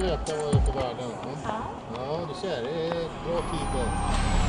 du veta vad det är för värden. Ja. ja, du ser. Det är bra tider.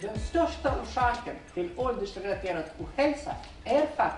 Den största orsaken till åldersrelaterad ohälsa är faktiskt